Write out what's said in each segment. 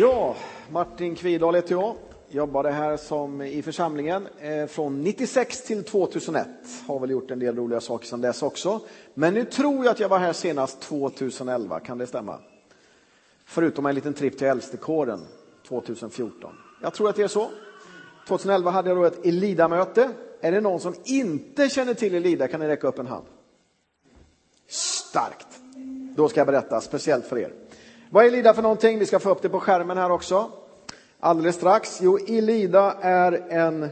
Ja, Martin Kvidal heter jag. Jobbade här som i församlingen eh, från 96 till 2001. Har väl gjort en del roliga saker sedan dess också. Men nu tror jag att jag var här senast 2011, kan det stämma? Förutom en liten tripp till Äldstekåren 2014. Jag tror att det är så. 2011 hade jag då ett Elida-möte. Är det någon som inte känner till Elida kan ni räcka upp en hand. Starkt. Då ska jag berätta speciellt för er. Vad är Elida för någonting? Vi ska få upp det på skärmen här också. Alldeles strax. Jo, Elida är en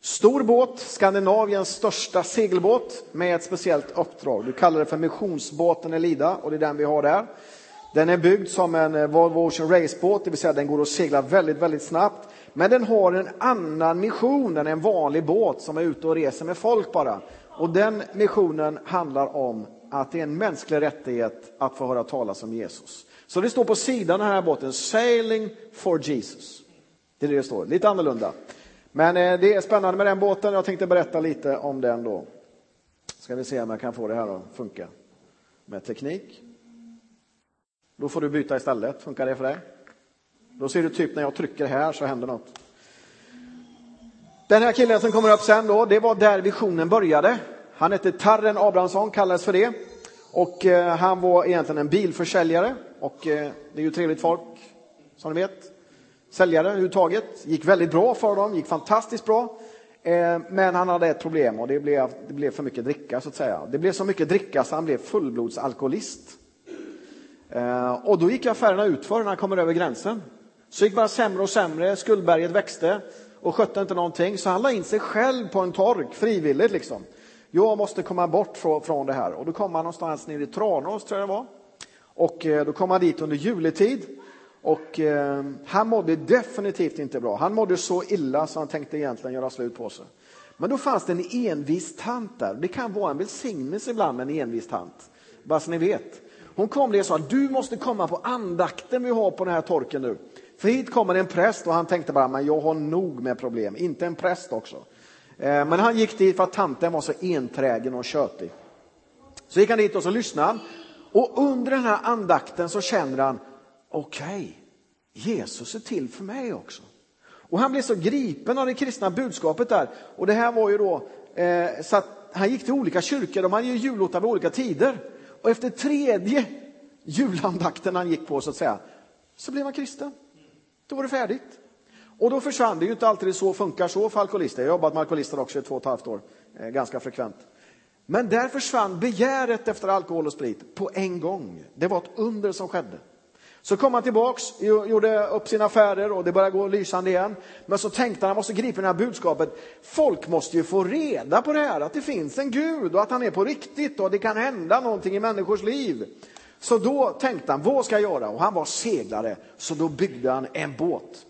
stor båt, Skandinaviens största segelbåt med ett speciellt uppdrag. Du kallar det för missionsbåten Elida och det är den vi har där. Den är byggd som en eh, Volvo Ocean Race-båt, det vill säga den går att segla väldigt, väldigt snabbt. Men den har en annan mission än en vanlig båt som är ute och reser med folk bara. Och den missionen handlar om att det är en mänsklig rättighet att få höra talas om Jesus. Så det står på sidan av den här båten, Sailing for Jesus. Det är det det står, lite annorlunda. Men eh, det är spännande med den båten, jag tänkte berätta lite om den då. Ska vi se om jag kan få det här att funka med teknik. Då får du byta istället, funkar det för dig? Då ser du typ när jag trycker här så händer något. Den här killen som kommer upp sen då, det var där visionen började. Han hette Tarren Abrahamsson, kallades för det. Och eh, han var egentligen en bilförsäljare och eh, det är ju trevligt folk, som ni vet. Säljare överhuvudtaget. Gick väldigt bra för dem, gick fantastiskt bra. Eh, men han hade ett problem och det blev, det blev för mycket dricka så att säga. Det blev så mycket dricka så han blev fullblodsalkoholist. Eh, och då gick affärerna utför när han kommer över gränsen. Så gick bara sämre och sämre, skuldberget växte och skötte inte någonting. Så han la in sig själv på en tork frivilligt liksom. Jag måste komma bort från det här. Och då kom han någonstans nere i Tranås, tror jag det var. Och eh, då kom han dit under juletid. Och eh, han mådde definitivt inte bra. Han mådde så illa så han tänkte egentligen göra slut på sig. Men då fanns det en envis tant där. Det kan vara en välsignelse ibland med en envis tant. Bara så ni vet. Hon kom dit och sa, du måste komma på andakten vi har på den här torken nu. För hit kommer en präst och han tänkte bara, men jag har nog med problem. Inte en präst också. Eh, men han gick dit för att tanten var så enträgen och tjötig. Så gick han dit och så lyssnade han. Och under den här andakten så känner han, okej, okay, Jesus är till för mig också. Och han blev så gripen av det kristna budskapet där. Och det här var ju då, eh, så att han gick till olika kyrkor, de hade ju jullåtar vid olika tider. Och efter tredje julandakten han gick på så att säga, så blev han kristen. Då var det färdigt. Och då försvann det ju inte alltid så funkar så för alkoholister. Jag har jobbat med alkoholister också i två och ett halvt år, eh, ganska frekvent. Men där försvann begäret efter alkohol och sprit på en gång. Det var ett under som skedde. Så kom han tillbaks, gjorde upp sina affärer och det började gå lysande igen. Men så tänkte han, han måste gripa det här budskapet. Folk måste ju få reda på det här, att det finns en Gud och att han är på riktigt och att det kan hända någonting i människors liv. Så då tänkte han, vad ska jag göra? Och han var seglare, så då byggde han en båt.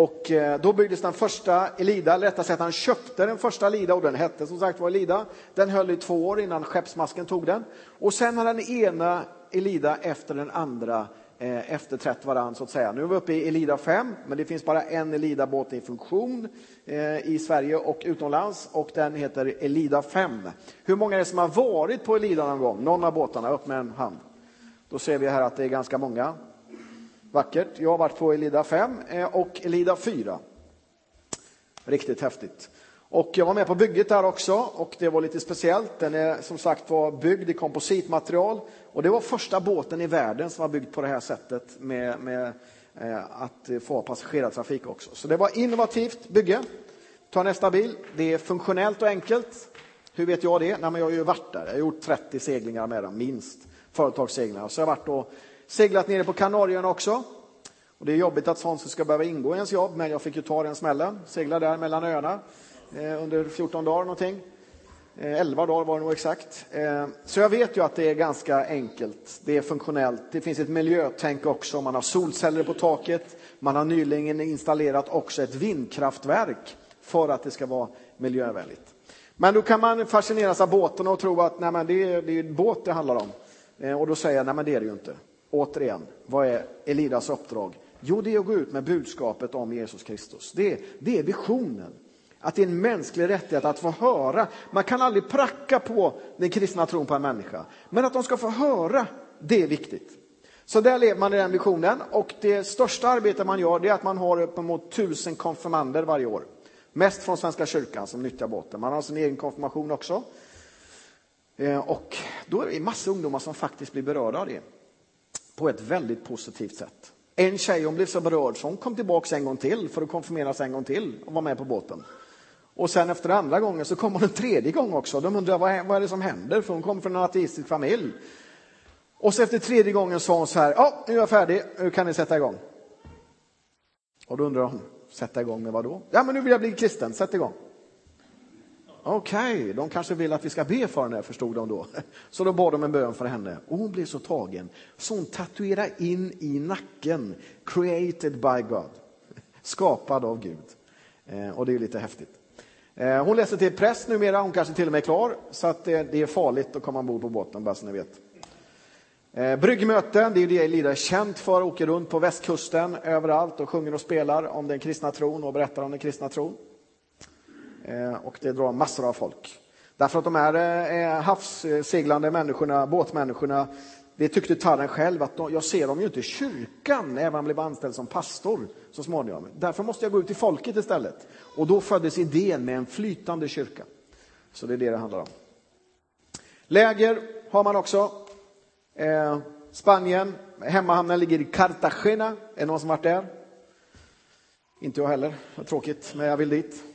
Och eh, då byggdes den första Elida, eller rättare sagt han köpte den första Elida och den hette som sagt var Elida. Den höll i två år innan skeppsmasken tog den. Och sen har den ena Elida efter den andra eh, efterträtt varandra så att säga. Nu är vi uppe i Elida 5, men det finns bara en Elida-båt i funktion eh, i Sverige och utomlands och den heter Elida 5. Hur många är det som har varit på Elida någon gång? Någon av båtarna, upp med en hand. Då ser vi här att det är ganska många. Vackert. Jag har varit på Elida 5 eh, och Elida 4. Riktigt häftigt. Och jag var med på bygget där också och det var lite speciellt. Den är som sagt var byggd i kompositmaterial och det var första båten i världen som var byggd på det här sättet med, med eh, att få ha passagerartrafik också. Så det var innovativt bygge. Ta nästa bil. Det är funktionellt och enkelt. Hur vet jag det? Nej, men jag har ju varit där. Jag har gjort 30 seglingar med dem, minst. Företagsseglingar. Så jag har varit och seglat nere på Kanarieöarna också. Och det är jobbigt att sånt ska behöva ingå i ens jobb, men jag fick ju ta den smällen. Segla där mellan öarna eh, under 14 dagar någonting. Eh, 11 dagar var det nog exakt. Eh, så jag vet ju att det är ganska enkelt. Det är funktionellt. Det finns ett miljötänk också. Man har solceller på taket. Man har nyligen installerat också ett vindkraftverk för att det ska vara miljövänligt. Men då kan man fascineras av båten och tro att nej, men det, är, det är en båt det handlar om. Eh, och då säger jag, nej men det är det ju inte. Återigen, vad är Elidas uppdrag? Jo, det är att gå ut med budskapet om Jesus Kristus. Det, det är visionen. Att det är en mänsklig rättighet att få höra. Man kan aldrig pracka på den kristna tron på en människa. Men att de ska få höra, det är viktigt. Så där lever man i den visionen och det största arbetet man gör det är att man har uppemot tusen konfirmander varje år. Mest från Svenska kyrkan som nyttjar båten. Man har sin egen konfirmation också. Eh, och då är det massa ungdomar som faktiskt blir berörda av det. På ett väldigt positivt sätt. En tjej hon blev så berörd så hon kom tillbaka en gång till för att konfirmeras en gång till och vara med på båten. Och sen efter andra gången så kom hon en tredje gång också. De undrar vad är, vad är det som händer? För hon kommer från en ateistisk familj. Och så efter tredje gången sa hon så här, ja nu är jag färdig, nu kan ni sätta igång. Och då undrar hon, sätta igång med vad då? Ja men nu vill jag bli kristen, sätt igång. Okej, okay, de kanske vill att vi ska be för henne, förstod de då. Så då bad de en bön för henne och hon blev så tagen. Så hon tatuerade in i nacken, created by God. Skapad av Gud. Eh, och det är lite häftigt. Eh, hon läser till präst numera, hon kanske till och med är klar. Så att eh, det, är farligt att komma ombord på båten, bara så ni vet. Bryggmöten, det är det Elida är känt för, åker runt på västkusten överallt och sjunger och spelar om den kristna tron och berättar om den kristna tron. Eh, och det drar massor av folk. Därför att de här eh, havsseglande eh, människorna, båtmänniskorna, det tyckte Tarren själv att de, jag ser dem ju inte i kyrkan även om han blev anställd som pastor så småningom. Därför måste jag gå ut i folket istället. Och då föddes idén med en flytande kyrka. Så det är det det handlar om. Läger har man också. Eh, Spanien, hemmahamnen ligger i Cartagena. Är det någon som varit där? Inte jag heller, tråkigt, men jag vill dit.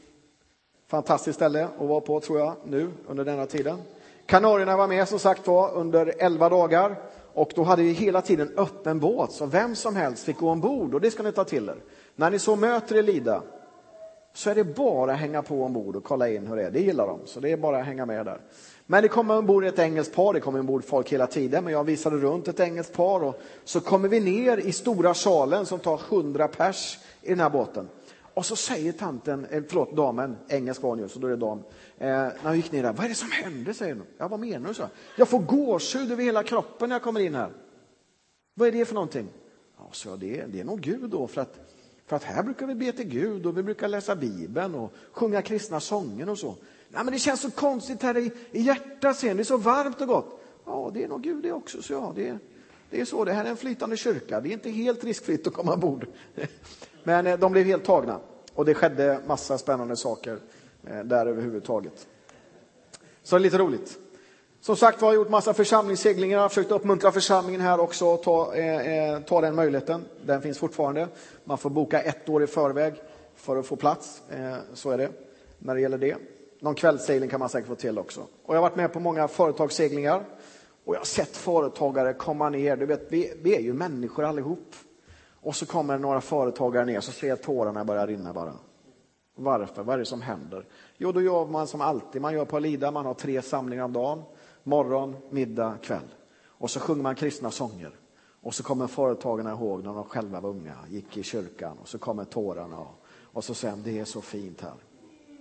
Fantastiskt ställe att vara på tror jag nu under denna tiden. Kanarierna var med som sagt var under 11 dagar och då hade vi hela tiden öppen båt så vem som helst fick gå ombord och det ska ni ta till er. När ni så möter Elida så är det bara att hänga på ombord och kolla in hur det är. Det gillar de, så det är bara att hänga med där. Men det kommer ombord ett engelskt par, det kommer ombord folk hela tiden, men jag visade runt ett engelskt par och så kommer vi ner i stora salen som tar 100 pers i den här båten. Och så säger tanten, eller förlåt damen, engelsk var så då är det dam. Eh, när hon gick ner där, vad är det som händer? säger hon. Ja, vad menar du? Så? Jag får gåshud över hela kroppen när jag kommer in här. Vad är det för någonting? Ja, så jag, det, det är nog Gud då, för att, för att här brukar vi be till Gud och vi brukar läsa Bibeln och sjunga kristna sånger och så. Nej, men det känns så konstigt här i, i hjärtat sen, det är så varmt och gott. Ja, det är nog Gud det också, så ja, det, det är så, det här är en flytande kyrka, det är inte helt riskfritt att komma ombord. Men eh, de blev helt tagna och det skedde massa spännande saker eh, där överhuvudtaget. Så det är lite roligt. Som sagt var, har gjort massa församlingsseglingar, har försökt uppmuntra församlingen här också att ta, eh, eh, ta den möjligheten. Den finns fortfarande. Man får boka ett år i förväg för att få plats. Eh, så är det när det gäller det. Någon kvällssegling kan man säkert få till också. Och jag har varit med på många företagsseglingar och jag har sett företagare komma ner. Du vet, vi, vi är ju människor allihop. Och så kommer några företagare ner så ser jag tårarna börja rinna bara. Varför? Vad är det som händer? Jo, då gör man som alltid man gör på Lida. Man har tre samlingar om dagen. Morgon, middag, kväll. Och så sjunger man kristna sånger. Och så kommer företagarna ihåg när de själva var unga, gick i kyrkan. Och så kommer tårarna. Och så säger de, det är så fint här.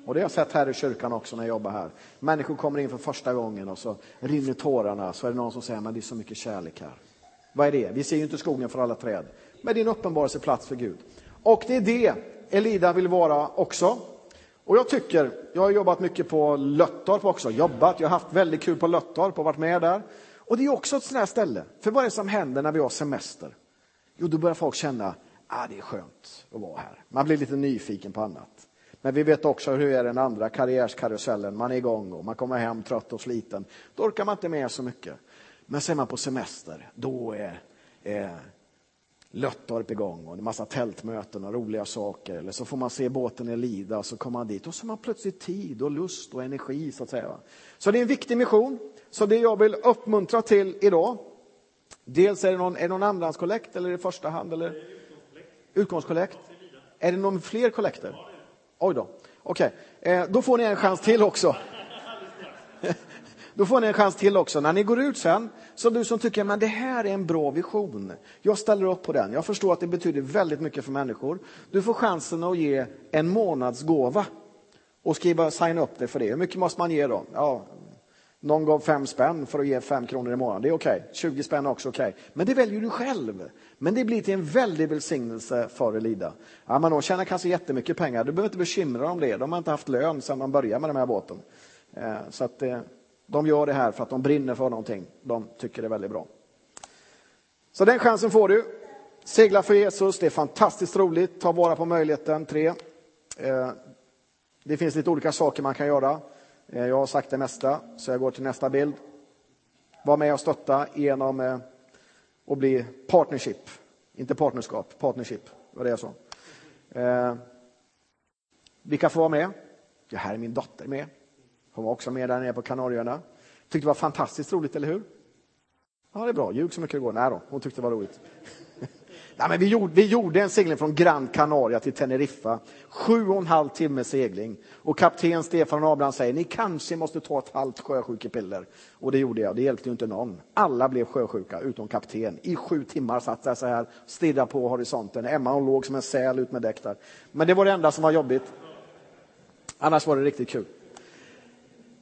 Och det har jag sett här i kyrkan också när jag jobbar här. Människor kommer in för första gången och så rinner tårarna. Så är det någon som säger, men det är så mycket kärlek här. Vad är det? Vi ser ju inte skogen för alla träd Men det är en uppenbarelseplats för Gud. Och det är det Elida vill vara också. Och jag tycker, jag har jobbat mycket på Löttorp också, jobbat, jag har haft väldigt kul på Löttorp och varit med där. Och det är också ett sånt här ställe, för vad är det som händer när vi har semester? Jo, då börjar folk känna, ah, det är skönt att vara här. Man blir lite nyfiken på annat. Men vi vet också hur det är den andra karriärskarusellen, man är igång och man kommer hem trött och sliten. Då orkar man inte med så mycket. Men ser man på semester, då är, är Löttorp igång och en massa tältmöten och roliga saker. Eller så får man se båten i Lida och så kommer man dit och så har man plötsligt tid och lust och energi så att säga. Så det är en viktig mission. Så det jag vill uppmuntra till idag. Dels är det någon, är det någon andrahandskollekt eller är det första hand? Eller? Utgångskollekt. Är det någon fler kollekter? Oj då. Okej, okay. eh, då får ni en chans till också. Då får ni en chans till också. När ni går ut sen, så du som tycker att det här är en bra vision. Jag ställer upp på den. Jag förstår att det betyder väldigt mycket för människor. Du får chansen att ge en månads gåva och skriva, signa upp dig för det. Hur mycket måste man ge då? Ja, någon gav fem spänn för att ge fem kronor i månaden. Det är okej. Okay. 20 spänn är också okej. Okay. Men det väljer du själv. Men det blir till en väldig välsignelse för Elida. Ja, man tjänar kanske jättemycket pengar. Du behöver inte bekymra dig om det. De har inte haft lön sedan de började med den här båten. Eh, så att, eh, de gör det här för att de brinner för någonting. De tycker det är väldigt bra. Så den chansen får du. Segla för Jesus, det är fantastiskt roligt. Ta vara på möjligheten. Tre. Eh, det finns lite olika saker man kan göra. Eh, jag har sagt det mesta, så jag går till nästa bild. Var med och stötta genom eh, att bli partnership. Inte partnerskap, partnership. var det jag sa. Eh, vilka får vara med? Ja, här är min dotter med. Hon var också med där nere på Kanarieöarna. Tyckte det var fantastiskt roligt, eller hur? Ja, det är bra. Ljug så mycket det går. Nej då, hon tyckte det var roligt. Nej, men vi, gjorde, vi gjorde en segling från Gran Canaria till Teneriffa. Sju och en halv timme segling. Och kapten Stefan Abraham säger, ni kanske måste ta ett halvt sjösjukepiller. Och det gjorde jag. Det hjälpte ju inte någon. Alla blev sjösjuka, utom kapten. I sju timmar satt jag så här, stirrade på horisonten. Emma hon låg som en säl ut med däck där. Men det var det enda som var jobbigt. Annars var det riktigt kul.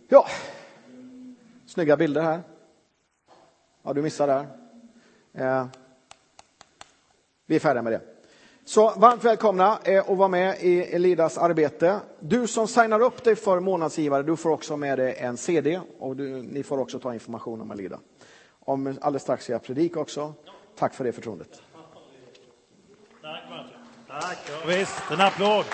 Ja, snygga bilder här. Ja, du missade där. Eh, vi är färdiga med det. Så varmt välkomna eh, att vara med i Elidas arbete. Du som signar upp dig för månadsgivare, du får också med dig en CD och du, ni får också ta information om Elida. Om alldeles strax ska jag predika också. Tack för det förtroendet. Tack Martin. Tack. Ja, visst, en applåd.